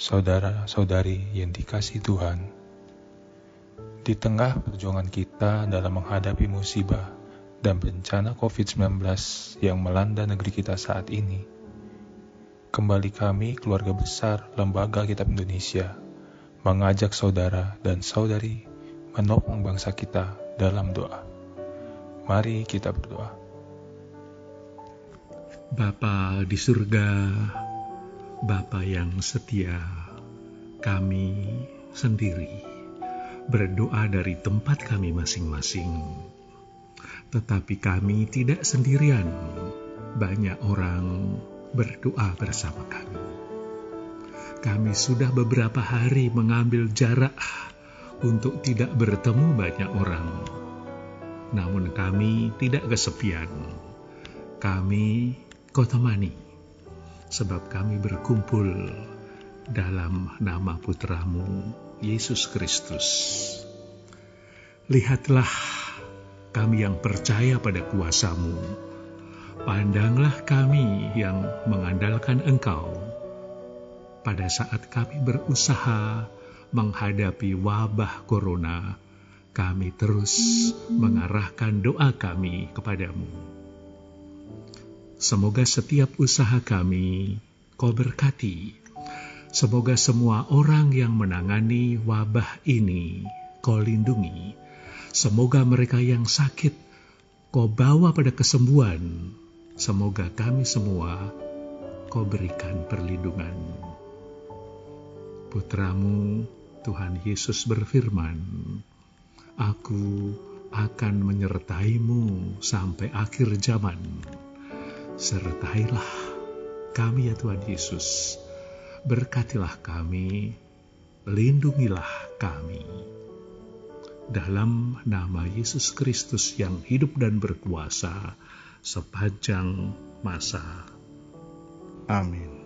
saudara-saudari yang dikasih Tuhan, di tengah perjuangan kita dalam menghadapi musibah dan bencana COVID-19 yang melanda negeri kita saat ini, kembali kami, keluarga besar Lembaga Kitab Indonesia, mengajak saudara dan saudari menopang bangsa kita dalam doa. Mari kita berdoa. Bapa di surga, Bapa yang setia, kami sendiri berdoa dari tempat kami masing-masing. Tetapi kami tidak sendirian, banyak orang berdoa bersama kami. Kami sudah beberapa hari mengambil jarak untuk tidak bertemu banyak orang. Namun kami tidak kesepian. Kami Kotamani, sebab kami berkumpul dalam nama putramu, Yesus Kristus. Lihatlah kami yang percaya pada kuasamu. Pandanglah kami yang mengandalkan engkau. Pada saat kami berusaha menghadapi wabah corona, kami terus mengarahkan doa kami kepadamu Semoga setiap usaha kami kau berkati. Semoga semua orang yang menangani wabah ini kau lindungi. Semoga mereka yang sakit kau bawa pada kesembuhan. Semoga kami semua kau berikan perlindungan. Putramu Tuhan Yesus berfirman, Aku akan menyertaimu sampai akhir zaman sertailah kami ya Tuhan Yesus. Berkatilah kami, lindungilah kami. Dalam nama Yesus Kristus yang hidup dan berkuasa sepanjang masa. Amin.